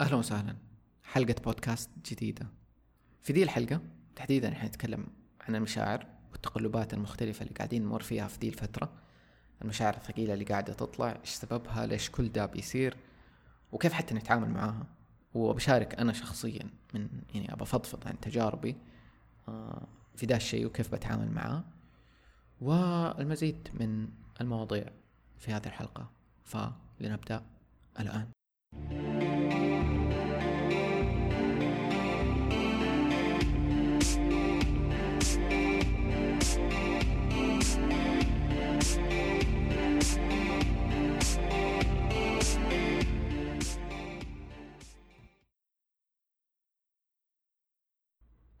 أهلا وسهلا. حلقة بودكاست جديدة. في دي الحلقة تحديدا إحنا نتكلم عن المشاعر والتقلبات المختلفة اللي قاعدين نمر فيها في دي الفترة. المشاعر الثقيلة اللي قاعدة تطلع إيش سببها ليش كل ده بيصير وكيف حتى نتعامل معاها. وبشارك أنا شخصيا من يعني أبى أفضفض عن تجاربي آه، في ده الشيء وكيف بتعامل معاه. والمزيد من المواضيع في هذه الحلقة. فلنبدأ الآن.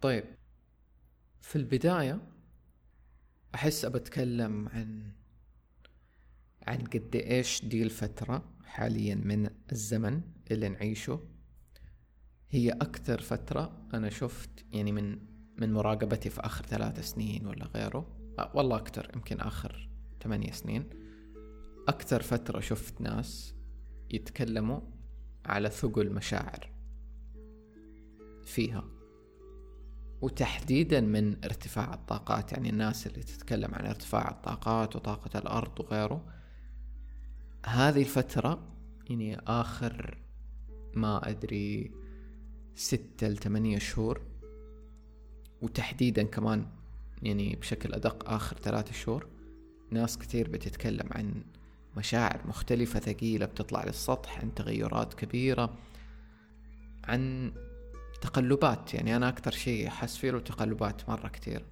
طيب في البداية أحس أبتكلم عن عن قد إيش دي الفترة حاليا من الزمن اللي نعيشه. هي أكثر فترة أنا شفت يعني من من مراقبتي في آخر ثلاث سنين ولا غيره. أه والله أكثر يمكن آخر ثمانية سنين. أكثر فترة شفت ناس يتكلموا على ثقل مشاعر فيها. وتحديدا من ارتفاع الطاقات يعني الناس اللي تتكلم عن ارتفاع الطاقات وطاقة الأرض وغيره. هذه الفترة يعني آخر ما أدري ستة لثمانية شهور وتحديدا كمان يعني بشكل أدق آخر ثلاثة شهور ناس كثير بتتكلم عن مشاعر مختلفة ثقيلة بتطلع للسطح عن تغيرات كبيرة عن تقلبات يعني أنا أكثر شيء أحس فيه له تقلبات مرة كثير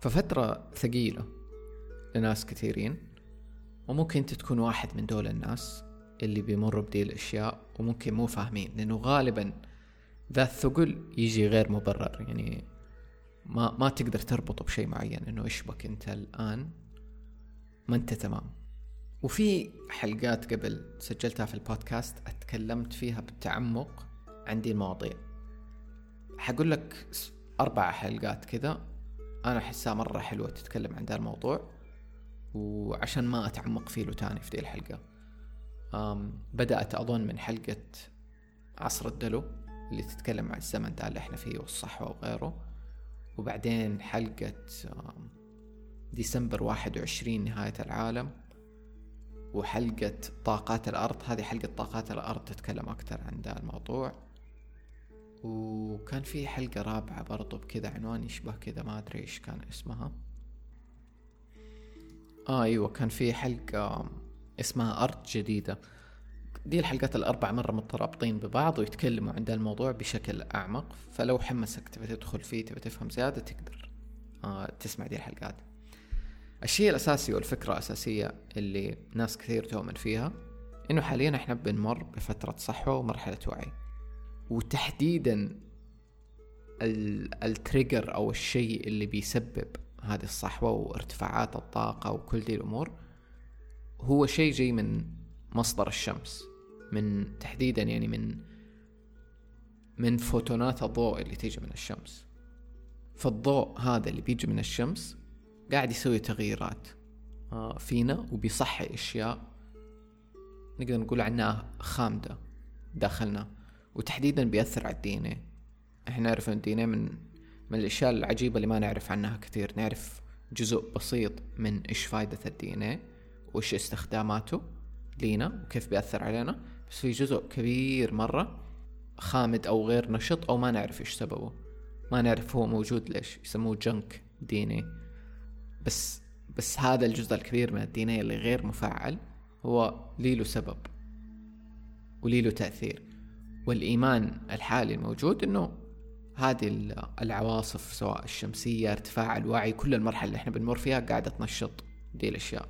ففترة ثقيلة لناس كثيرين وممكن أنت تكون واحد من دول الناس اللي بيمروا بدي الأشياء وممكن مو فاهمين لأنه غالبا ذا الثقل يجي غير مبرر. يعني ما ما تقدر تربطه بشيء معين إنه إيش بك أنت الآن؟ ما أنت تمام. وفي حلقات قبل سجلتها في البودكاست أتكلمت فيها بالتعمق عن دي المواضيع. حقول لك أربع حلقات كذا أنا أحسها مرة حلوة تتكلم عن ذا الموضوع وعشان ما أتعمق فيه له تاني في دي الحلقة. بدأت أظن من حلقة عصر الدلو اللي تتكلم عن الزمن ده اللي إحنا فيه والصحوة وغيره. وبعدين حلقة ديسمبر واحد وعشرين نهاية العالم وحلقة طاقات الأرض. هذه حلقة طاقات الأرض تتكلم أكثر عن ذا الموضوع. وكان في حلقة رابعة برضو بكذا عنوان يشبه كذا ما أدري إيش كان اسمها. آه أيوة كان في حلقة اسمها أرض جديدة. دي الحلقات الأربع مرة مترابطين ببعض ويتكلموا عن الموضوع بشكل أعمق. فلو حمسك تبي تدخل فيه تبي تفهم زيادة تقدر. آه تسمع دي الحلقات. الشيء الأساسي والفكرة الأساسية اللي ناس كثير تؤمن فيها إنه حاليا إحنا بنمر بفترة صحوة ومرحلة وعي. وتحديدا ال trigger أو الشيء اللي بيسبب هذه الصحوة وارتفاعات الطاقة وكل دي الأمور هو شيء جاي من مصدر الشمس من تحديدا يعني من من فوتونات الضوء اللي تيجي من الشمس. فالضوء هذا اللي بيجي من الشمس قاعد يسوي تغييرات آه، فينا وبيصحي أشياء نقدر نقول عنها خامدة داخلنا. وتحديدا بيأثر على ال DNA إحنا نعرف إن ال DNA من من الأشياء العجيبة اللي ما نعرف عنها كثير. نعرف جزء بسيط من إيش فايدة ال DNA وإيش استخداماته لينا وكيف بيأثر علينا. بس في جزء كبير مرة خامد أو غير نشط أو ما نعرف إيش سببه. ما نعرف هو موجود ليش يسموه junk DNA بس بس هذا الجزء الكبير من ال DNA اللي غير مفعل هو لي له سبب ولي له تأثير. والإيمان الحالي الموجود أنه هذه العواصف سواء الشمسية ارتفاع الوعي كل المرحلة اللي إحنا بنمر فيها قاعدة تنشط دي الأشياء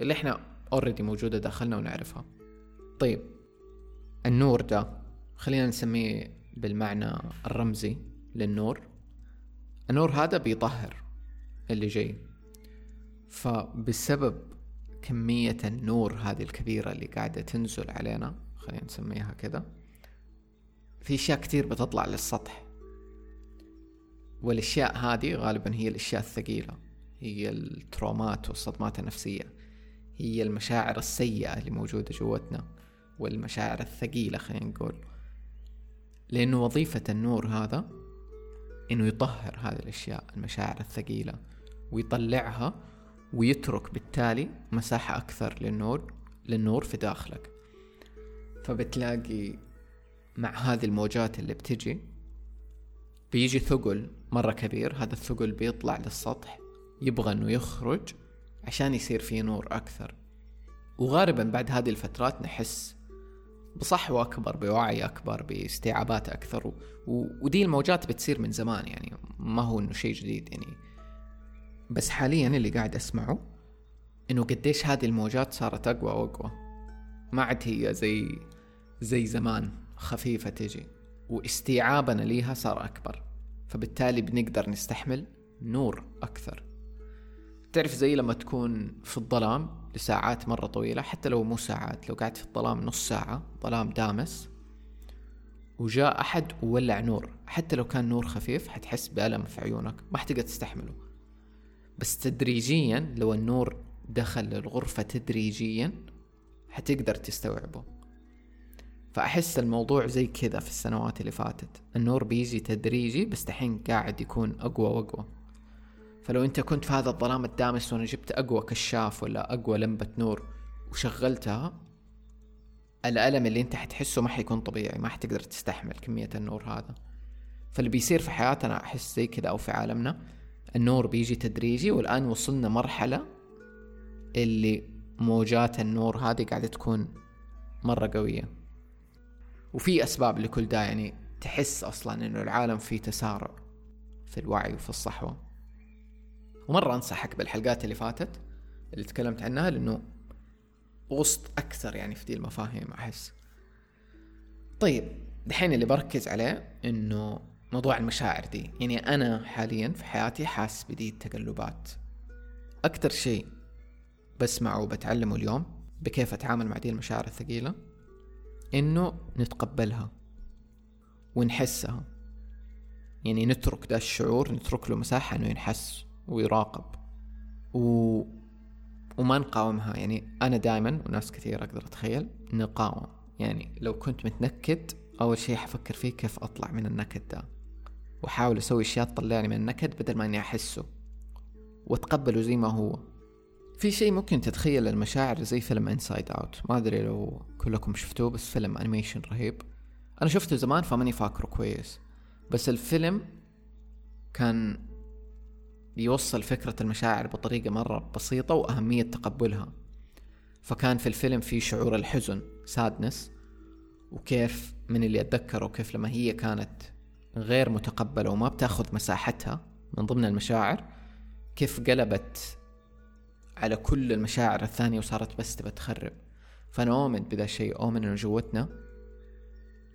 اللي إحنا already موجودة داخلنا ونعرفها. طيب النور ده خلينا نسميه بالمعنى الرمزي للنور. النور هذا بيطهر اللي جاي. فبسبب كمية النور هذه الكبيرة اللي قاعدة تنزل علينا خلينا نسميها كذا في أشياء كتير بتطلع للسطح. والأشياء هذه غالبا هي الأشياء الثقيلة. هي الترومات والصدمات النفسية. هي المشاعر السيئة اللي موجودة جوتنا والمشاعر الثقيلة خلينا نقول. لأنه وظيفة النور هذا إنه يطهر هذه الأشياء المشاعر الثقيلة ويطلعها ويترك بالتالي مساحة أكثر للنور للنور في داخلك. فبتلاقي مع هذه الموجات اللي بتجي بيجي ثقل مرة كبير هذا الثقل بيطلع للسطح يبغى إنه يخرج عشان يصير فيه نور أكثر. وغالبا بعد هذه الفترات نحس بصحوة أكبر بوعي أكبر باستيعابات أكثر و... و... ودي الموجات بتصير من زمان يعني ما هو إنه شيء جديد يعني. بس حاليا اللي قاعد أسمعه إنه قديش هذه الموجات صارت أقوى وأقوى. ما عاد هي زي زي زمان. خفيفة تجي واستيعابنا ليها صار أكبر فبالتالي بنقدر نستحمل نور أكثر. تعرف زي لما تكون في الظلام لساعات مرة طويلة حتى لو مو ساعات لو قعدت في الظلام نص ساعة ظلام دامس وجاء أحد وولع نور. حتى لو كان نور خفيف حتحس بألم في عيونك ما حتقدر تستحمله. بس تدريجيا لو النور دخل للغرفة تدريجيا حتقدر تستوعبه. فأحس الموضوع زي كذا في السنوات اللي فاتت. النور بيجي تدريجي بس دحين قاعد يكون أقوى وأقوى. فلو أنت كنت في هذا الظلام الدامس وأنا جبت أقوى كشاف ولا أقوى لمبة نور وشغلتها الألم اللي أنت حتحسه ما حيكون طبيعي ما حتقدر تستحمل كمية النور هذا. فاللي بيصير في حياتنا أحس زي كذا أو في عالمنا النور بيجي تدريجي والآن وصلنا مرحلة اللي موجات النور هذه قاعدة تكون مرة قوية. وفي أسباب لكل ده يعني تحس أصلا إنه العالم فيه تسارع في الوعي وفي الصحوة. ومرة أنصحك بالحلقات اللي فاتت اللي تكلمت عنها لأنه غصت أكثر يعني في دي المفاهيم أحس. طيب دحين اللي بركز عليه إنه موضوع المشاعر دي. يعني أنا حاليا في حياتي حاس بدي التقلبات أكتر شيء بسمعه وبتعلمه اليوم بكيف أتعامل مع دي المشاعر الثقيلة إنه نتقبلها ونحسها. يعني نترك ده الشعور نترك له مساحة إنه ينحس ويراقب و... وما نقاومها. يعني أنا دائما وناس كثير أقدر أتخيل نقاوم. يعني لو كنت متنكد أول شيء حفكر فيه كيف أطلع من النكد ده. وأحاول أسوي أشياء تطلعني من النكد بدل ما إني أحسه. وأتقبله زي ما هو. في شيء ممكن تتخيل المشاعر زي فيلم Inside Out ما أدري لو كلكم شفتوه بس فيلم animation رهيب. أنا شفته زمان فماني فاكره كويس. بس الفيلم كان يوصل فكرة المشاعر بطريقة مرة بسيطة وأهمية تقبلها. فكان في الفيلم في شعور الحزن Sadness وكيف من اللي أتذكره كيف لما هي كانت غير متقبلة وما بتاخذ مساحتها من ضمن المشاعر كيف قلبت على كل المشاعر الثانية وصارت بس تبى تخرب. فأنا أؤمن بذا الشيء أؤمن إنه جوتنا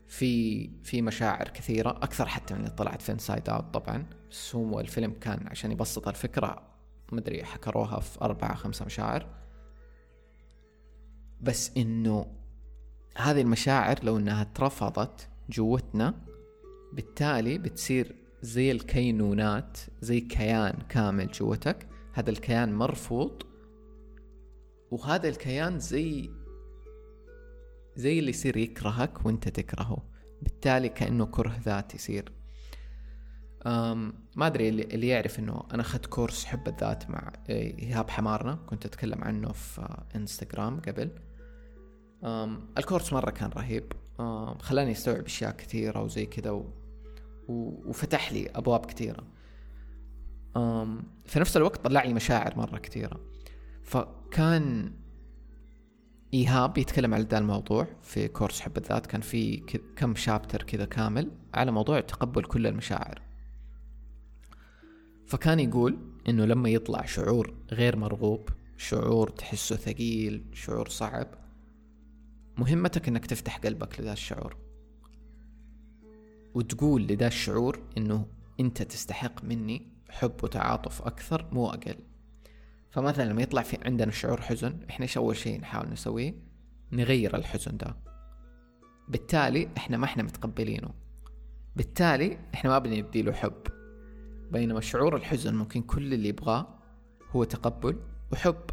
في في مشاعر كثيرة أكثر حتى من اللي طلعت في Inside Out طبعا. بس هو الفيلم كان عشان يبسط الفكرة مدري حصروها في أربعة خمسة مشاعر. بس إنه هذه المشاعر لو إنها اترفضت جوتنا بالتالي بتصير زي الكينونات زي كيان كامل جوتك. هذا الكيان مرفوض وهذا الكيان زي زي اللي يصير يكرهك وانت تكرهه. بالتالي كأنه كره ذات يصير. أم ما أدري اللي, يعرف إنه أنا أخذت كورس حب الذات مع إيهاب حمارنا. كنت أتكلم عنه في إنستغرام قبل. أم الكورس مرة كان رهيب. أم خلاني أستوعب أشياء كثيرة وزي كذا و... و... وفتح لي أبواب كثيرة. أم في نفس الوقت طلع لي مشاعر مرة كثيرة. فكان إيهاب يتكلم على ذا الموضوع في كورس حب الذات. كان في كم شابتر كذا كامل على موضوع تقبل كل المشاعر. فكان يقول إنه لما يطلع شعور غير مرغوب شعور تحسه ثقيل شعور صعب مهمتك إنك تفتح قلبك لذا الشعور. وتقول لذا الشعور إنه أنت تستحق مني حب وتعاطف أكثر مو أقل. فمثلا لما يطلع في عندنا شعور حزن إحنا إيش أول شيء نحاول نسويه؟ نغير الحزن ده. بالتالي إحنا ما إحنا متقبلينه. بالتالي إحنا ما بندي له حب. بينما شعور الحزن ممكن كل اللي يبغاه هو تقبل وحب.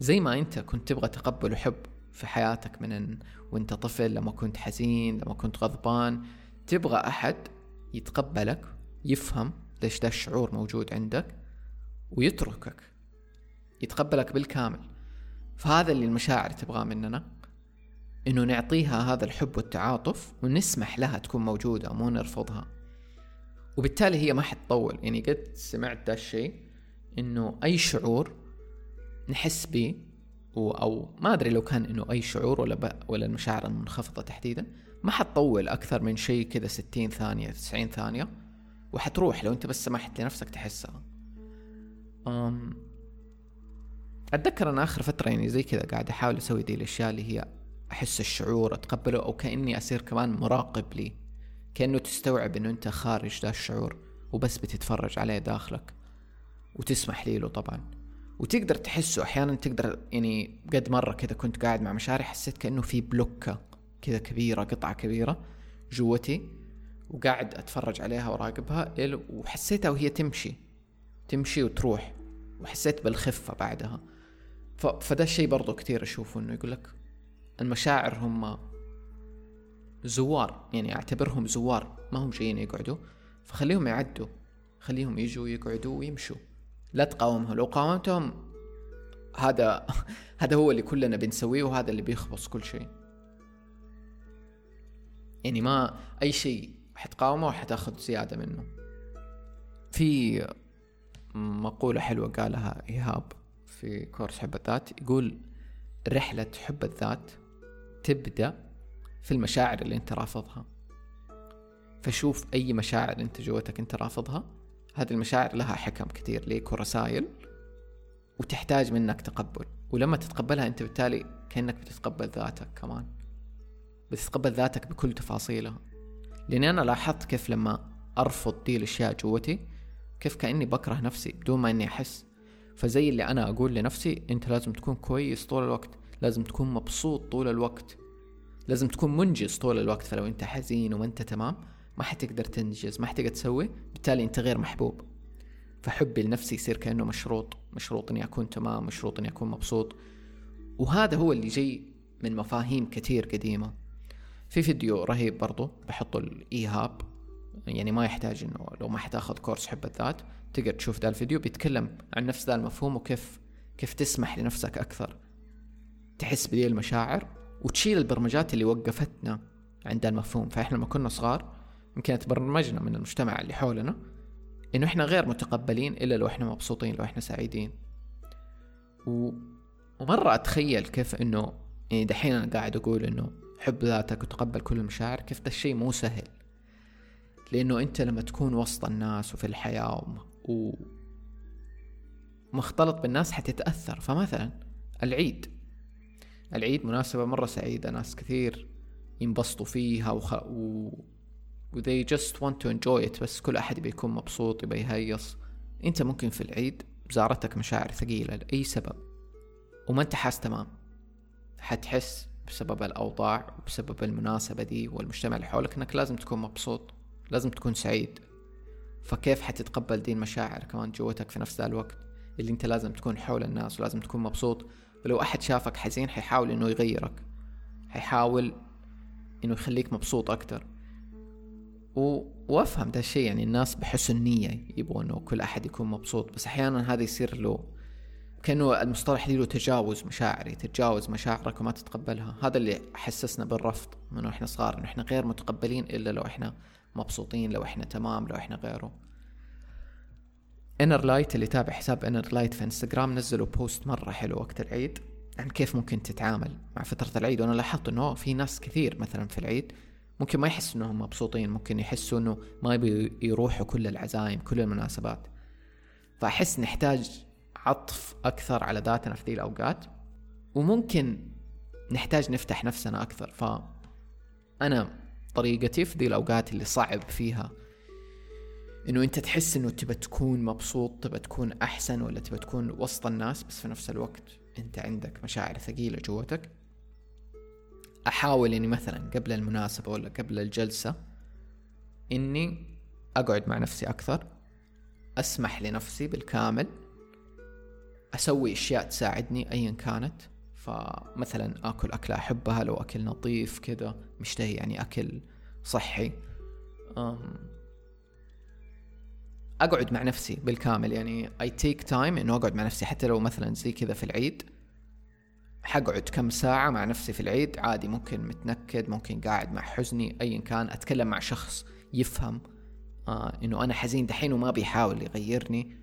زي ما أنت كنت تبغى تقبل وحب في حياتك من وأنت طفل لما كنت حزين لما كنت غضبان تبغى أحد يتقبلك يفهم ليش ده الشعور موجود عندك ويتركك. يتقبلك بالكامل. فهذا اللي المشاعر تبغاه مننا إنه نعطيها هذا الحب والتعاطف ونسمح لها تكون موجودة مو نرفضها. وبالتالي هي ما حتطول. يعني قد سمعت ده الشيء إنه أي شعور نحس به أو ما أدري لو كان إنه أي شعور ولا ولا المشاعر المنخفضة تحديدا ما حتطول أكثر من شيء كذا ستين ثانية تسعين ثانية وحتروح لو أنت بس سمحت لنفسك تحسها. أتذكر أنا آخر فترة يعني زي كذا قاعد أحاول أسوي دي الأشياء اللي هي أحس الشعور أتقبله أو كأني أصير كمان مراقب لي كأنه تستوعب إنه أنت خارج ذا الشعور وبس بتتفرج عليه داخلك وتسمح لي له طبعا. وتقدر تحسه أحيانا تقدر يعني قد مرة كذا كنت قاعد مع مشاعري حسيت كأنه في بلوكة كذا كبيرة قطعة كبيرة جوتي وقاعد أتفرج عليها وراقبها وحسيتها وهي تمشي تمشي وتروح وحسيت بالخفة بعدها. فده الشيء برضو كثير أشوفه إنه يقول لك المشاعر هم زوار يعني أعتبرهم زوار ما هم جايين يقعدوا فخليهم يعدوا خليهم يجوا يقعدوا ويمشوا. لا تقاومهم لو قاومتهم هذا هذا هو اللي كلنا بنسويه وهذا اللي بيخبص كل شيء. يعني ما أي شيء حتقاومه وحتاخذ زيادة منه. في مقولة حلوة قالها إيهاب في كورس حب الذات يقول رحلة حب الذات تبدأ في المشاعر اللي أنت رافضها. فشوف أي مشاعر أنت جوتك أنت رافضها هذه المشاعر لها حكم كثير ليك ورسائل وتحتاج منك تقبل. ولما تتقبلها أنت بالتالي كأنك بتتقبل ذاتك كمان. بتتقبل ذاتك بكل تفاصيلها. لأني أنا لاحظت كيف لما أرفض دي الأشياء جوتي كيف كأني بكره نفسي بدون ما إني أحس. فزي اللي أنا أقول لنفسي أنت لازم تكون كويس طول الوقت لازم تكون مبسوط طول الوقت لازم تكون منجز طول الوقت فلو أنت حزين وما أنت تمام ما حتقدر تنجز ما حتقدر تسوي بالتالي أنت غير محبوب. فحبي لنفسي يصير كأنه مشروط مشروط إني أكون تمام مشروط إني أكون مبسوط. وهذا هو اللي جاي من مفاهيم كثير قديمة. في فيديو رهيب برضو بحطه الايهاب يعني ما يحتاج إنه لو ما حتاخذ كورس حب الذات تقدر تشوف ذا الفيديو بيتكلم عن نفس ذا المفهوم وكيف كيف تسمح لنفسك أكثر. تحس بذي المشاعر وتشيل البرمجات اللي وقفتنا عند المفهوم. فإحنا لما كنا صغار يمكن تبرمجنا من المجتمع اللي حولنا إنه إحنا غير متقبلين إلا لو إحنا مبسوطين لو إحنا سعيدين. و... ومرة أتخيل كيف إنه يعني دحين أنا قاعد أقول إنه حب ذاتك وتقبل كل المشاعر كيف ده الشيء مو سهل. لأنه أنت لما تكون وسط الناس وفي الحياة و... مختلط بالناس حتتأثر. فمثلا العيد. العيد مناسبة مرة سعيدة. ناس كثير ينبسطوا فيها وخ... و... و they just want to enjoy it. بس كل أحد بيكون مبسوط يبي يهيص أنت ممكن في العيد زارتك مشاعر ثقيلة لأي سبب وما أنت حاس تمام. حتحس بسبب الأوضاع وبسبب المناسبة دي والمجتمع اللي حولك أنك لازم تكون مبسوط. لازم تكون سعيد. فكيف حتتقبل دي المشاعر كمان جوتك في نفس ذا الوقت؟ اللي انت لازم تكون حول الناس ولازم تكون مبسوط. ولو أحد شافك حزين حيحاول إنه يغيرك. حيحاول إنه يخليك مبسوط أكتر. و... وأفهم ده الشيء يعني الناس بحسن نية يبغوا إنه كل أحد يكون مبسوط. بس أحيانا هذا يصير له كأنه المصطلح له تجاوز مشاعري تتجاوز مشاعرك وما تتقبلها. هذا اللي حسسنا بالرفض من إحنا صغار إنه إحنا غير متقبلين إلا لو إحنا مبسوطين لو إحنا تمام لو إحنا غيره. Inner Light اللي تابع حساب Inner Light في انستغرام نزلوا post مرة حلو وقت العيد عن كيف ممكن تتعامل مع فترة العيد. وأنا لاحظت إنه في ناس كثير مثلا في العيد ممكن ما يحسوا إنهم مبسوطين ممكن يحسوا إنه ما يبي يروحوا كل العزايم كل المناسبات. فأحس نحتاج عطف أكثر على ذاتنا في ذي الأوقات. وممكن نحتاج نفتح نفسنا أكثر. ف أنا طريقتي في ذي الأوقات اللي صعب فيها. إنه أنت تحس إنه تبى تكون مبسوط تبى تكون أحسن ولا تبى تكون وسط الناس بس في نفس الوقت أنت عندك مشاعر ثقيلة جوتك أحاول إني مثلا قبل المناسبة ولا قبل الجلسة إني أقعد مع نفسي أكثر أسمح لنفسي بالكامل أسوي أشياء تساعدني ايا كانت. فمثلا آكل أكلة أحبها لو أكل نظيف كذا مشتهي يعني أكل صحي. أقعد مع نفسي بالكامل يعني. اي تيك تايم إنه أقعد مع نفسي. حتى لو مثلا زي كذا في العيد حقعد كم ساعة مع نفسي في العيد. عادي ممكن متنكد ممكن قاعد مع حزني أيا كان. أتكلم مع شخص يفهم آه إنه أنا حزين دحين وما بيحاول يغيرني.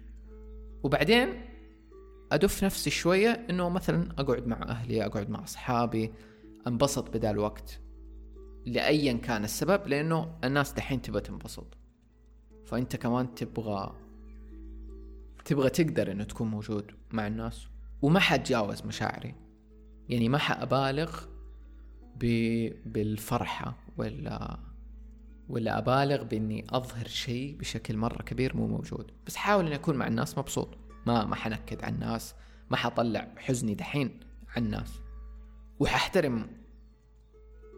وبعدين أدف نفسي شوية إنه مثلا أقعد مع أهلي أقعد مع أصحابي أنبسط بدال وقت. لأيا كان السبب لأنه الناس دحين تبغى تنبسط. فأنت كمان تبغى تبغى تقدر إنه تكون موجود مع الناس. وما حتجاوز مشاعري. يعني ما حأبالغ ب... بالفرحة ولا ولا أبالغ بإني أظهر شيء بشكل مرة كبير مو موجود. بس حاول إني أكون مع الناس مبسوط. ما ما حنكد على الناس ما حطلع حزني دحين على الناس وححترم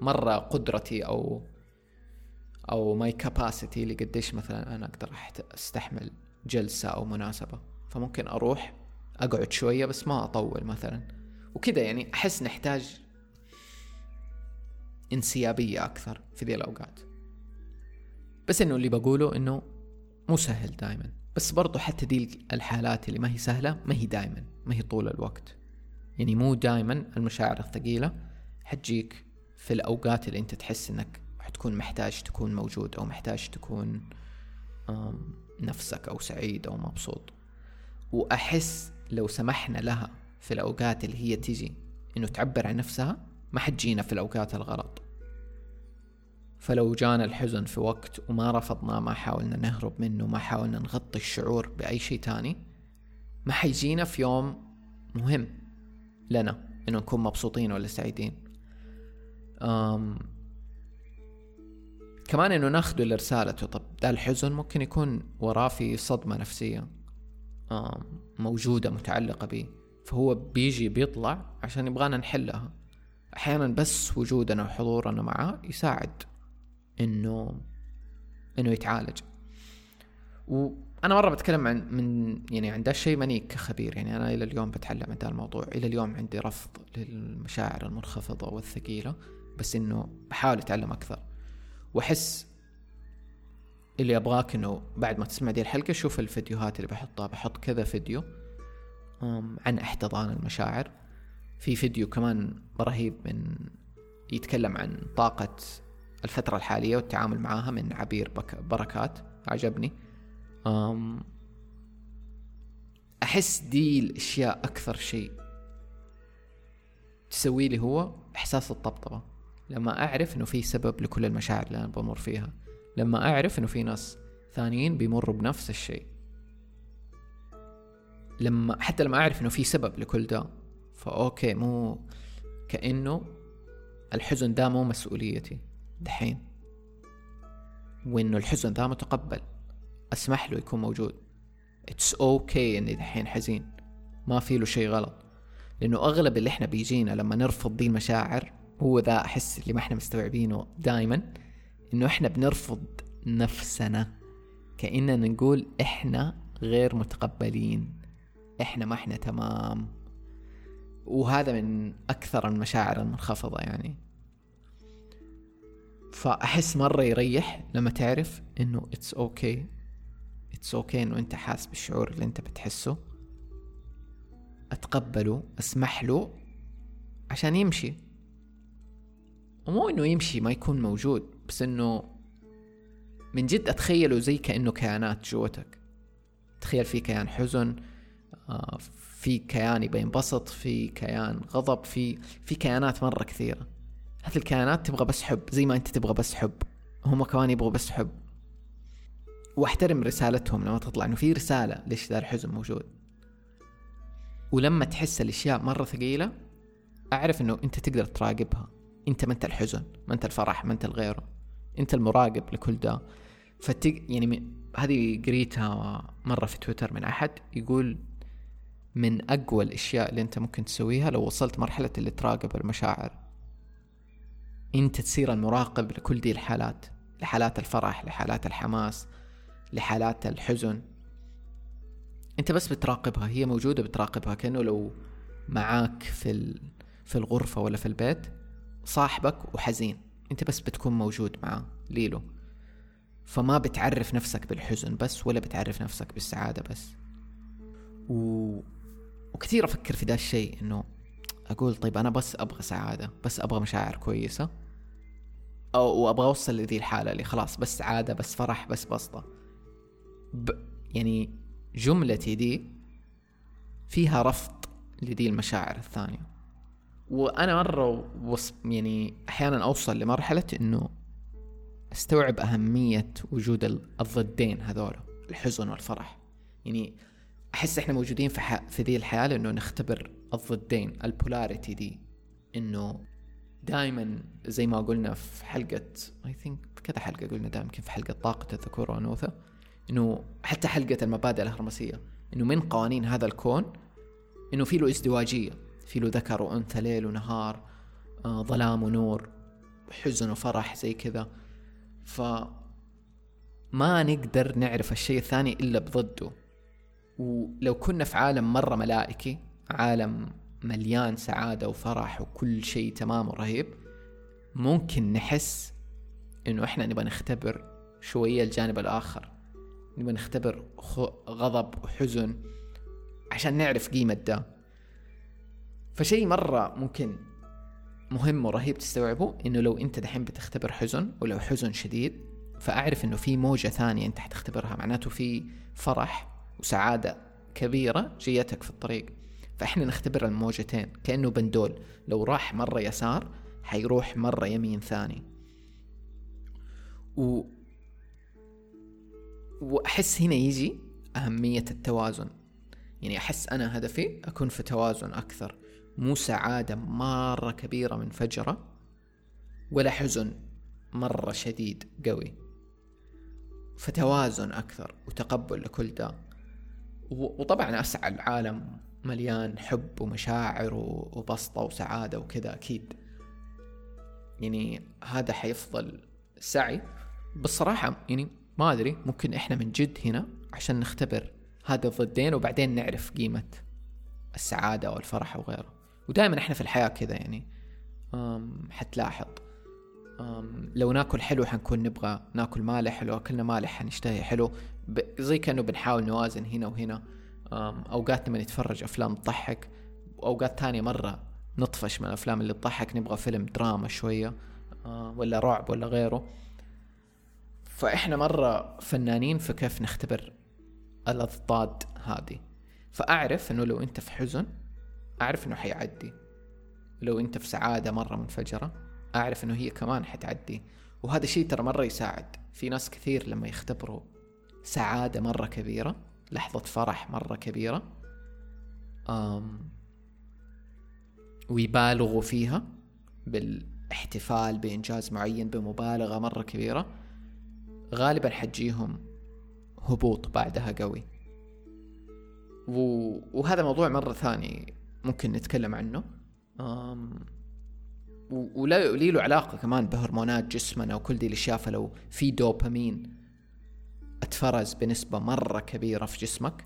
مرة قدرتي أو أو ماي كاباسيتي لقديش مثلا أنا أقدر أستحمل جلسة أو مناسبة. فممكن أروح أقعد شوية بس ما أطول مثلا. وكذا يعني أحس نحتاج انسيابية أكثر في ذي الأوقات. بس إنه اللي بقوله إنه مو سهل دائما بس برضو حتى دي الحالات اللي ما هي سهلة ما هي دائما ما هي طول الوقت. يعني مو دائما المشاعر الثقيلة حتجيك في الأوقات اللي أنت تحس إنك حتكون محتاج تكون موجود أو محتاج تكون نفسك أو سعيد أو مبسوط. وأحس لو سمحنا لها في الأوقات اللي هي تيجي إنه تعبر عن نفسها ما حتجينا في الأوقات الغلط. فلو جانا الحزن في وقت وما رفضناه ما حاولنا نهرب منه ما حاولنا نغطي الشعور بأي شيء تاني ما حيجينا في يوم مهم لنا إنه نكون مبسوطين ولا سعيدين. أم كمان إنه ناخده لرسالته طب ده الحزن ممكن يكون وراه في صدمة نفسية أم موجودة متعلقة به فهو بيجي بيطلع عشان يبغانا نحلها. أحيانا بس وجودنا وحضورنا معاه يساعد. إنه إنه يتعالج. وأنا مرة بتكلم عن من يعني عن ده الشيء ماني كخبير. يعني أنا إلى اليوم بتعلم عن ده الموضوع. إلى اليوم عندي رفض للمشاعر المنخفضة والثقيلة بس إنه بحاول أتعلم أكثر. وأحس اللي أبغاك إنه بعد ما تسمع دي الحلقة شوف الفيديوهات اللي بحطها. بحط كذا فيديو عن احتضان المشاعر. في فيديو كمان رهيب من يتكلم عن طاقة الفترة الحالية والتعامل معاها من عبير بركات. عجبني. أحس دي الأشياء أكثر شيء تسوي لي هو إحساس الطبطبة. لما أعرف إنه في سبب لكل المشاعر اللي أنا بمر فيها. لما أعرف إنه في ناس ثانيين بيمروا بنفس الشيء. لما حتى لما أعرف إنه في سبب لكل ده ف okay مو كأنه الحزن ده مو مسؤوليتي. دحين. وإنه الحزن ده متقبل. أسمح له يكون موجود. it's okay okay إني دحين حزين. ما في له شيء غلط. لأنه أغلب اللي إحنا بيجينا لما نرفض دي المشاعر هو ذا أحس اللي ما إحنا مستوعبينه دائما إنه إحنا بنرفض نفسنا. كأننا نقول إحنا غير متقبلين. إحنا ما إحنا تمام. وهذا من أكثر المشاعر المنخفضة يعني. فأحس مرة يريح لما تعرف إنه it's okay it's okay إنه أنت حاس بالشعور اللي أنت بتحسه. أتقبله أسمح له عشان يمشي. ومو إنه يمشي ما يكون موجود بس إنه من جد أتخيله زي كأنه كيانات جوتك. تخيل في كيان حزن آه، في كيان يبي ينبسط في كيان غضب في في كيانات مرة كثيرة. هذه الكيانات تبغى بس حب زي ما انت تبغى بس حب. هم كمان يبغوا بس حب. واحترم رسالتهم لما تطلع إنه في رسالة ليش ذا الحزن موجود. ولما تحس الأشياء مرة ثقيلة أعرف إنه أنت تقدر تراقبها. أنت ما أنت الحزن ما أنت الفرح ما أنت الغيره أنت المراقب لكل ده. فتق يعني هذه قريتها مرة في تويتر من أحد يقول من أقوى الأشياء اللي أنت ممكن تسويها لو وصلت مرحلة اللي تراقب المشاعر. أنت تصير المراقب لكل دي الحالات لحالات الفرح لحالات الحماس لحالات الحزن. أنت بس بتراقبها هي موجودة بتراقبها كأنه لو معاك في. في الغرفة ولا في البيت صاحبك وحزين. انت بس بتكون موجود معاه ليلو. فما بتعرف نفسك بالحزن بس ولا بتعرف نفسك بالسعادة بس. و... وكثير أفكر في ذا الشيء إنه أقول طيب أنا بس أبغى سعادة بس أبغى مشاعر كويسة. أو وأبغى أوصل لذي الحالة اللي خلاص بس سعادة بس فرح بس بسطة. ب... يعني جملتي دي فيها رفض لدي المشاعر الثانية. وأنا مرة وص... يعني أحيانا أوصل لمرحلة إنه أستوعب أهمية وجود الضدين هذول الحزن والفرح. يعني أحس إحنا موجودين في, ح... في ذي الحياة لأنه نختبر الضدين البولاريتي دي إنه دائما زي ما قلنا في حلقة اي ثينك كذا حلقة قلنا دائما في حلقة طاقة الذكور والأنوثة إنه حتى حلقة المبادئ الهرمسية إنه من قوانين هذا الكون؟ إنه في له ازدواجية في له ذكر وأنثى ليل ونهار آه ظلام ونور حزن وفرح زي كذا. ف ما نقدر نعرف الشيء الثاني إلا بضده. ولو كنا في عالم مرة ملائكي عالم مليان سعادة وفرح وكل شيء تمام ورهيب ممكن نحس إنه إحنا نبغى نختبر شوية الجانب الآخر. نبغى نختبر غضب وحزن عشان نعرف قيمة ده. فشيء مرة ممكن مهم ورهيب تستوعبه إنه لو أنت دحين بتختبر حزن ولو حزن شديد فأعرف إنه في موجة ثانية أنت حتختبرها. معناته في فرح وسعادة كبيرة جيتك في الطريق. فإحنا نختبر الموجتين كأنه بندول. لو راح مرة يسار حيروح مرة يمين ثاني. و وأحس هنا يجي أهمية التوازن. يعني أحس أنا هدفي أكون في توازن أكثر. مو سعادة مرة كبيرة من فجرة ولا حزن مرة شديد قوي. فتوازن أكثر وتقبل لكل ده. وطبعا أسعى العالم مليان حب ومشاعر وبسطة وسعادة وكذا أكيد. يعني هذا حيفضل سعي. بالصراحة يعني ما أدري ممكن إحنا من جد هنا عشان نختبر هذا الضدين وبعدين نعرف قيمة السعادة والفرح وغيره. ودائما إحنا في الحياة كذا يعني. حتلاحظ. لو ناكل حلو حنكون نبغى ناكل مالح لو أكلنا مالح حنشتهي حلو. زي كأنه بنحاول نوازن هنا وهنا. أوقات لما نتفرج أفلام تضحك وأوقات ثانية مرة نطفش من الأفلام اللي تضحك نبغى فيلم دراما شوية ولا رعب ولا غيره. فإحنا مرة فنانين في كيف نختبر الأضداد هذه؟ فأعرف إنه لو أنت في حزن أعرف إنه حيعدي. لو أنت في سعادة مرة منفجرة أعرف إنه هي كمان حتعدي. وهذا الشيء ترى مرة يساعد. في ناس كثير لما يختبروا سعادة مرة كبيرة لحظة فرح مرة كبيرة أم ويبالغوا فيها بالاحتفال بإنجاز معين بمبالغة مرة كبيرة غالبا حتجيهم هبوط بعدها قوي. وهذا موضوع مرة ثاني ممكن نتكلم عنه أم... ولي له علاقة كمان بهرمونات جسمنا وكل دي الأشياء فلو في دوبامين أتفرز بنسبة مرة كبيرة في جسمك.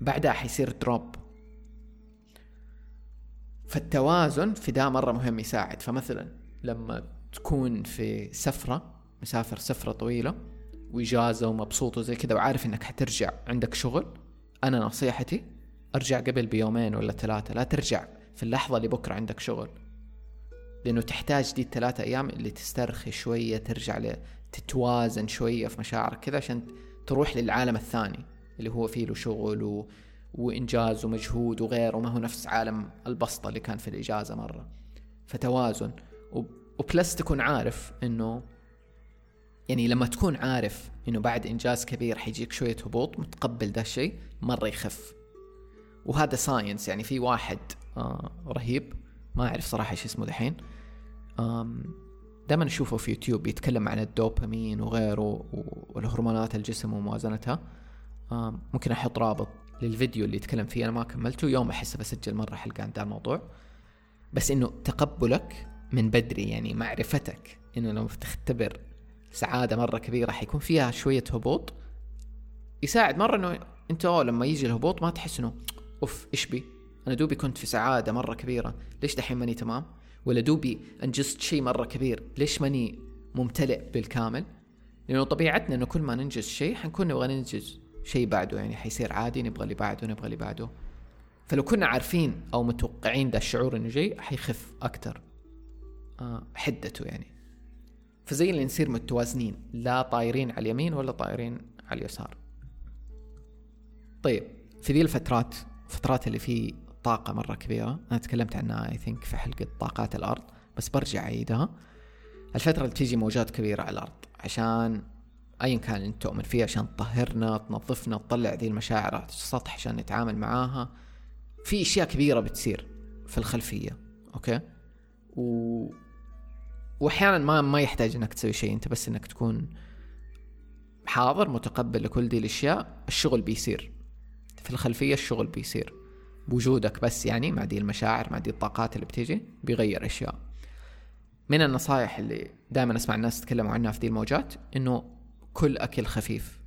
بعدها حيصير دروب فالتوازن في ده مرة مهم يساعد. فمثلا لما تكون في سفرة مسافر سفرة طويلة وإجازة ومبسوط وزي كذا وعارف إنك حترجع عندك شغل أنا نصيحتي أرجع قبل بيومين ولا ثلاثة لا ترجع في اللحظة اللي بكرة عندك شغل. لأنه تحتاج دي الثلاثة أيام اللي تسترخي شوية ترجع تتوازن شوية في مشاعرك كذا عشان تروح للعالم الثاني اللي هو فيه له شغل و... وإنجاز ومجهود وغيره. ما هو نفس عالم البسطة اللي كان في الإجازة مرة. فتوازن. و... و plus تكون عارف إنه يعني لما تكون عارف إنه بعد إنجاز كبير حيجيك شوية هبوط متقبل ده الشيء مرة يخف. وهذا science يعني في واحد آه رهيب. ما أعرف صراحة إيش اسمه دحين. دائما أشوفه في يوتيوب يتكلم عن الدوبامين وغيره والهرمونات الجسم وموازنتها. ممكن أحط رابط للفيديو اللي يتكلم فيه أنا ما كملته. يوم احس بسجل مرة حلقة عن ذا الموضوع. بس إنه تقبلك من بدري يعني معرفتك إنه لما تختبر سعادة مرة كبيرة حيكون فيها شوية هبوط. يساعد مرة إنه أنت لما يجي الهبوط ما تحس إنه أوف إيش بي؟ أنا دوبي كنت في سعادة مرة كبيرة. ليش دحين ماني تمام؟ ولا دوبي انجزت شيء مرة كبير. ليش ماني ممتلئ بالكامل؟ لأنه طبيعتنا إنه كل ما ننجز شيء حنكون نبغى ننجز شيء بعده. يعني حيصير عادي نبغى اللي بعده نبغى اللي بعده. فلو كنا عارفين أو متوقعين ده الشعور إنه جاي حيخف أكتر. آه حدته يعني. فزي اللي نصير متوازنين. لا طايرين على اليمين ولا طايرين على اليسار. طيب في ذي الفترات فترات اللي في طاقة مرة كبيرة. أنا تكلمت عنها اي ثينك في حلقة طاقات الأرض بس برجع أعيدها. الفترة اللي تيجي موجات كبيرة على الأرض عشان أيا كان أنت تؤمن فيه عشان تطهرنا تنظفنا تطلع ذي المشاعر على السطح عشان نتعامل معاها. في أشياء كبيرة بتصير في الخلفية أوكي؟ و... واحيانا ما ما يحتاج إنك تسوي شيء أنت بس إنك تكون حاضر متقبل لكل دي الأشياء الشغل بيصير. في الخلفية الشغل بيصير. بوجودك بس يعني مع دي المشاعر مع دي الطاقات اللي بتيجي بيغير أشياء. من النصائح اللي دائما أسمع الناس يتكلموا عنها في دي الموجات إنه كل أكل خفيف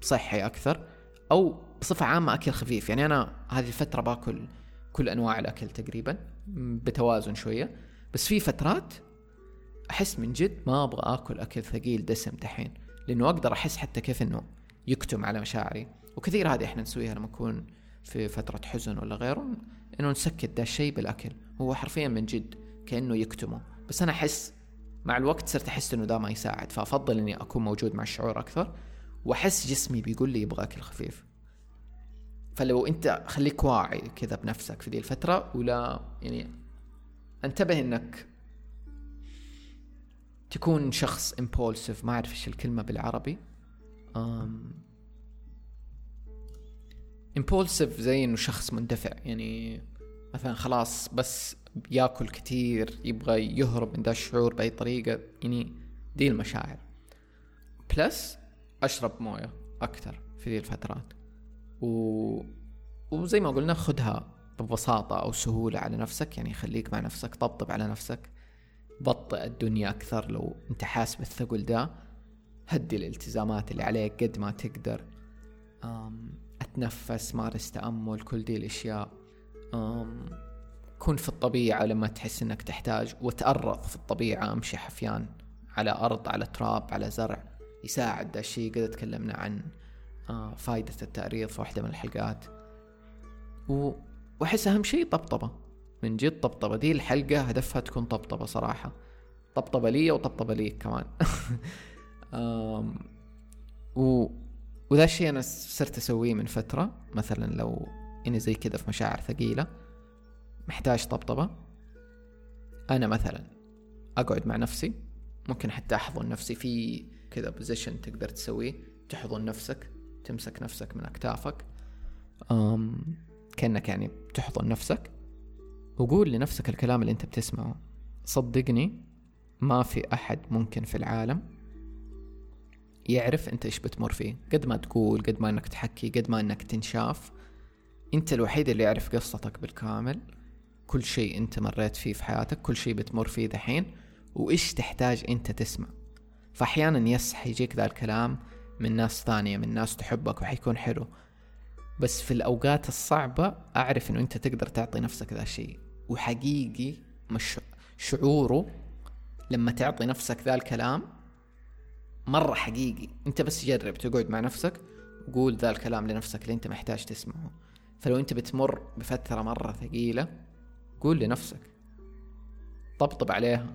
صحي أكثر أو بصفة عامة أكل خفيف. يعني أنا هذه الفترة باكل كل أنواع الأكل تقريبا بتوازن شوية. بس في فترات أحس من جد ما أبغى آكل أكل ثقيل دسم دحين لأنه أقدر أحس حتى كيف إنه يكتم على مشاعري. وكثير هذه إحنا نسويها لما نكون في فترة حزن ولا غيره إنه نسكت ده الشيء بالأكل. هو حرفيا من جد كأنه يكتمه. بس أنا أحس مع الوقت صرت أحس إنه ده ما يساعد فأفضل إني أكون موجود مع الشعور أكثر وأحس جسمي بيقول لي يبغى أكل خفيف. فلو أنت خليك واعي كذا بنفسك في دي الفترة ولا يعني انتبه إنك تكون شخص impulsive ما أعرف إيش الكلمة بالعربي. impulsive زي إنه شخص مندفع. يعني مثلا خلاص بس ياكل كثير يبغى يهرب من ذا الشعور بأي طريقة يعني دي المشاعر. plus أشرب موية أكثر في ذي الفترات. و... وزي ما قلنا خدها ببساطة أو سهولة على نفسك يعني خليك مع نفسك طبطب على نفسك بطئ الدنيا أكثر لو أنت حاس بالثقل ده. هدي الالتزامات اللي عليك قد ما تقدر. أتنفس مارس تأمل كل دي الأشياء كن في الطبيعة لما تحس إنك تحتاج وتأرض في الطبيعة. أمشي حفيان على أرض على تراب على زرع يساعد. ذا الشيء قد تكلمنا عن آه، فائدة التأريض في واحدة من الحلقات. و... وأحس أهم شيء طبطبة. من جد طبطبة. دي الحلقة هدفها تكون طبطبة صراحة. طبطبة لي وطبطبة ليك كمان. و... وذا الشيء أنا صرت أسويه من فترة مثلا لو إني زي كذا في مشاعر ثقيلة محتاج طبطبة أنا مثلا أقعد مع نفسي ممكن حتى أحضن نفسي في كذا بوزيشن تقدر تسويه تحضن نفسك تمسك نفسك من أكتافك أم كأنك يعني تحضن نفسك وقول لنفسك الكلام اللي أنت بتسمعه. صدقني ما في أحد ممكن في العالم يعرف أنت إيش بتمر فيه. قد ما تقول قد ما أنك تحكي قد ما أنك تنشاف أنت الوحيد اللي يعرف قصتك بالكامل. كل شيء أنت مريت فيه في حياتك كل شيء بتمر فيه دحين وإيش تحتاج أنت تسمع. فاحيانا yes حيجيك ذا الكلام من ناس ثانية من ناس تحبك وحيكون حلو. بس في الأوقات الصعبة أعرف إنه أنت تقدر تعطي نفسك ذا الشيء. وحقيقي مش شعوره لما تعطي نفسك ذا الكلام مرة حقيقي. أنت بس جرب تقعد مع نفسك وقول ذا الكلام لنفسك اللي أنت محتاج تسمعه. فلو أنت بتمر بفترة مرة ثقيلة قول لنفسك. طبطب عليها.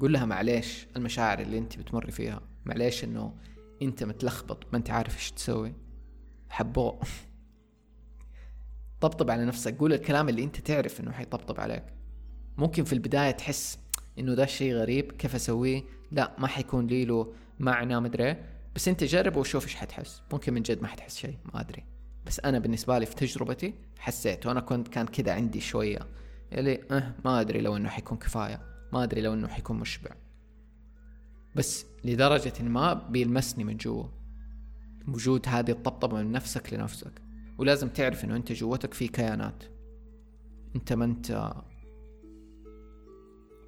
قول لها معليش المشاعر اللي انت بتمر فيها. معليش انه انت متلخبط ما انت عارف إيش تسوي. حبوه طبطب على نفسك. قول الكلام اللي انت تعرف انه حيطبطب عليك. ممكن في البداية تحس انه ده الشيء غريب كيف اسويه؟ لا ما حيكون لي له معنى مدري بس أنت جرب وشوف إيش حتحس. ممكن من جد ما حتحس شيء ما أدري. بس أنا بالنسبة لي في تجربتي حسيت وأنا كنت كان كذا عندي شوية. يلي أه ما أدري لو إنه حيكون كفاية. ما أدري لو إنه حيكون مشبع. بس لدرجة ما بيلمسني من جوا. وجود هذه الطبطبة من نفسك لنفسك. ولازم تعرف إنه أنت جوتك في كيانات. أنت ما أنت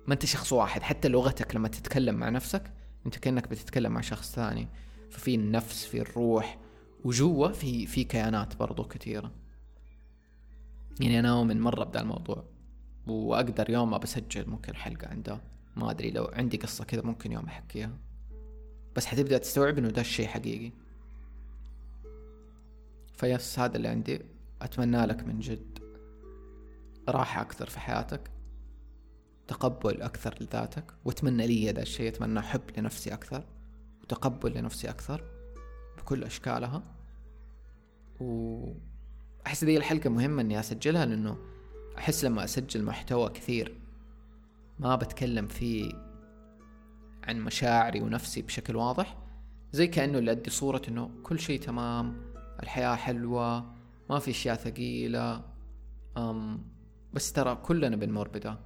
ما أنت شخص واحد. حتى لغتك لما تتكلم مع نفسك انت كأنك بتتكلم مع شخص ثاني. ففي النفس في الروح وجوا في في كيانات برضو كثيرة. يعني أنا اؤمن مرة بدا الموضوع وأقدر يوم ما بسجل ممكن حلقة عنده ما أدري لو عندي قصة كذا ممكن يوم أحكيها. بس حتبدأ تستوعب إنه ده الشيء حقيقي. فيس هذا اللي عندي. أتمنى لك من جد راحة أكثر في حياتك. تقبل أكثر لذاتك وأتمنى لي هذا الشيء أتمنى حب لنفسي أكثر وتقبل لنفسي أكثر بكل أشكالها. وأحس ذي الحلقة مهمة إني أسجلها لأنه أحس لما أسجل محتوى كثير ما بتكلم فيه عن مشاعري ونفسي بشكل واضح زي كأنه اللي أدي صورة إنه كل شيء تمام الحياة حلوة ما في أشياء ثقيلة أم بس ترى كلنا بنمر بدا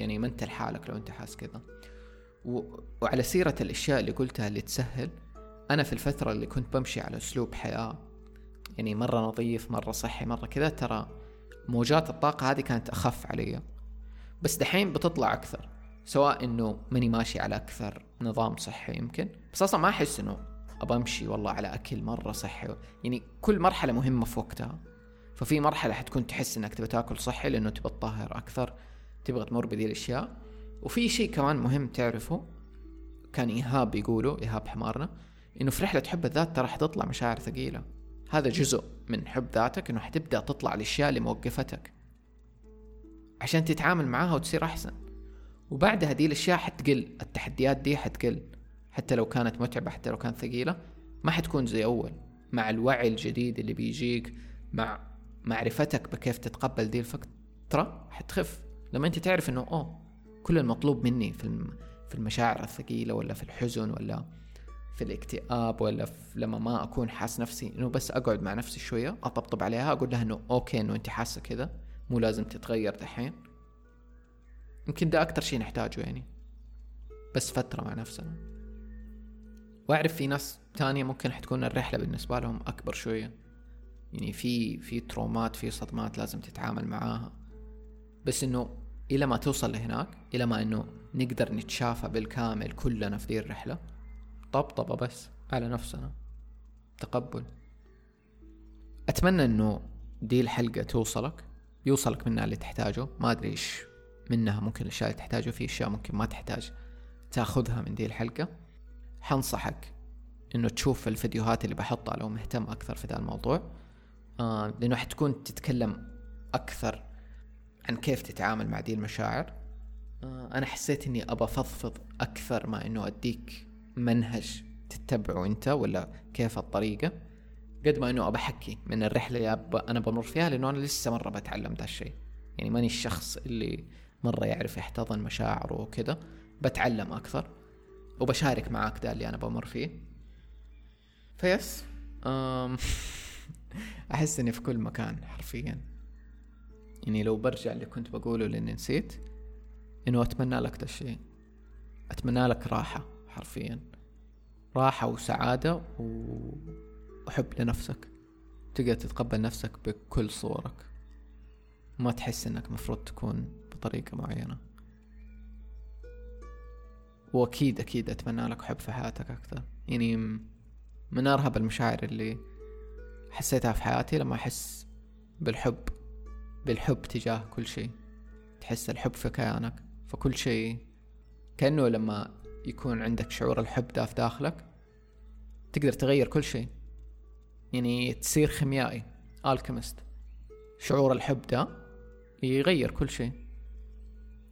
يعني ما انت لحالك لو انت حاس كذا. و... وعلى سيرة الأشياء اللي قلتها اللي تسهل أنا في الفترة اللي كنت بمشي على أسلوب حياة يعني مرة نظيف مرة صحي مرة كذا ترى موجات الطاقة هذه كانت أخف علي. بس دحين بتطلع أكثر سواء إنه ماني ماشي على أكثر نظام صحي يمكن. بس أصلا ما أحس إنه أبى أمشي والله على أكل مرة صحي. يعني كل مرحلة مهمة في وقتها. ففي مرحلة حتكون تحس إنك تبى تاكل صحي لأنه تبى تطهر أكثر. تبغى تمر بذي الأشياء. وفي شيء كمان مهم تعرفه كان إيهاب يقوله إيهاب حمارنا إنه في رحلة حب الذات ترى حتطلع مشاعر ثقيلة. هذا جزء من حب ذاتك إنه حتبدأ تطلع الأشياء اللي موقفتك. عشان تتعامل معاها وتصير أحسن. وبعدها دي الأشياء حتقل التحديات دي حتقل. حتى لو كانت متعبة حتى لو كانت ثقيلة ما حتكون زي أول. مع الوعي الجديد اللي بيجيك مع معرفتك بكيف تتقبل دي الفترة حتخف. لما أنت تعرف إنه أوه كل المطلوب مني في في المشاعر الثقيلة ولا في الحزن ولا في الاكتئاب ولا في لما ما أكون حاس نفسي إنه بس أقعد مع نفسي شوية أطبطب عليها أقول لها إنه okay إنه أنت حاسة كذا مو لازم تتغير دحين. يمكن ده أكتر شيء نحتاجه يعني. بس فترة مع نفسنا. وأعرف في ناس تانية ممكن حتكون الرحلة بالنسبة لهم أكبر شوية. يعني في في ترومات في صدمات لازم تتعامل معاها. بس إنه إلى ما توصل لهناك إلى ما إنه نقدر نتشافى بالكامل كلنا في ذي الرحلة. طبطبة بس على نفسنا. تقبل. أتمنى إنه دي الحلقة توصلك. يوصلك منها اللي تحتاجه. ما أدري إيش منها ممكن الأشياء اللي تحتاجه. في أشياء ممكن ما تحتاج تاخذها من دي الحلقة. حنصحك إنه تشوف الفيديوهات اللي بحطها لو مهتم أكثر في ذا الموضوع. آه لأنه حتكون تتكلم أكثر عن كيف تتعامل مع دي المشاعر؟ آه أنا حسيت إني أبى أفضفض أكثر ما إنه أديك منهج تتبعه أنت ولا كيف الطريقة. قد ما إنه أبى أحكي من الرحلة اللي أنا بمر فيها لأنه أنا لسه مرة بتعلم ذا الشيء. يعني ماني الشخص اللي مرة يعرف يحتضن مشاعره وكذا. بتعلم أكثر وبشارك معاك ده اللي أنا بمر فيه. فيس أم أحس إني في كل مكان حرفيا. يعني لو برجع اللي كنت بقوله لأني نسيت إنه أتمنى لك ده الشيء. أتمنى لك راحة حرفيا. راحة وسعادة وحب لنفسك. تقدر تتقبل نفسك بكل صورك. ما تحس إنك مفروض تكون بطريقة معينة. وأكيد أكيد أتمنى لك حب في حياتك أكثر. يعني من أرهب المشاعر اللي حسيتها في حياتي لما أحس بالحب بالحب تجاه كل شيء. تحس الحب في كيانك. فكل شيء كأنه لما يكون عندك شعور الحب ده في داخلك تقدر تغير كل شيء. يعني تصير خيميائي الكيمست شعور الحب ده يغير كل شيء.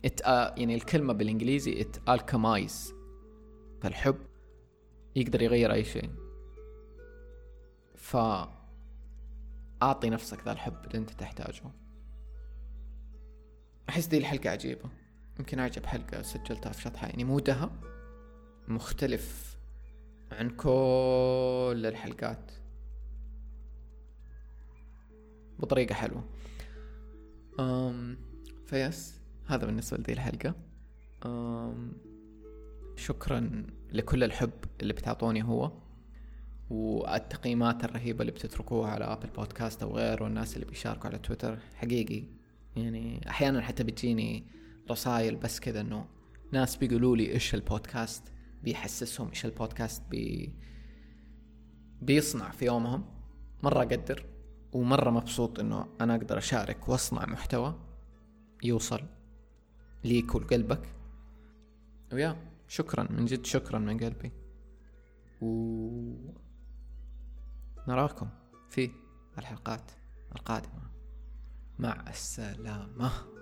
It, uh, يعني الكلمة بالإنجليزي it alchemize. فالحب يقدر يغير أي شيء. ف أعطي نفسك ذا الحب اللي أنت تحتاجه. أحس دي الحلقة عجيبة. يمكن أعجب حلقة سجلتها في شطحة يعني مودها مختلف عن كل الحلقات. بطريقة حلوة. أم فبس هذا بالنسبة لدي الحلقة. أم شكرا لكل الحب اللي بتعطوني هو والتقييمات الرهيبة اللي بتتركوها على Apple Podcast أو غيره والناس اللي بيشاركوا على تويتر حقيقي يعني أحيانا حتى بتجيني رسائل بس كذا إنه ناس بيقولوا لي إيش البودكاست بيحسسهم إيش البودكاست بي بيصنع في يومهم. مرة أقدر ومرة مبسوط إنه أنا أقدر أشارك وأصنع محتوى يوصل ليك ولقلبك ويا شكرا من جد شكرا من قلبي. و نراكم في الحلقات القادمة. مع السلامة.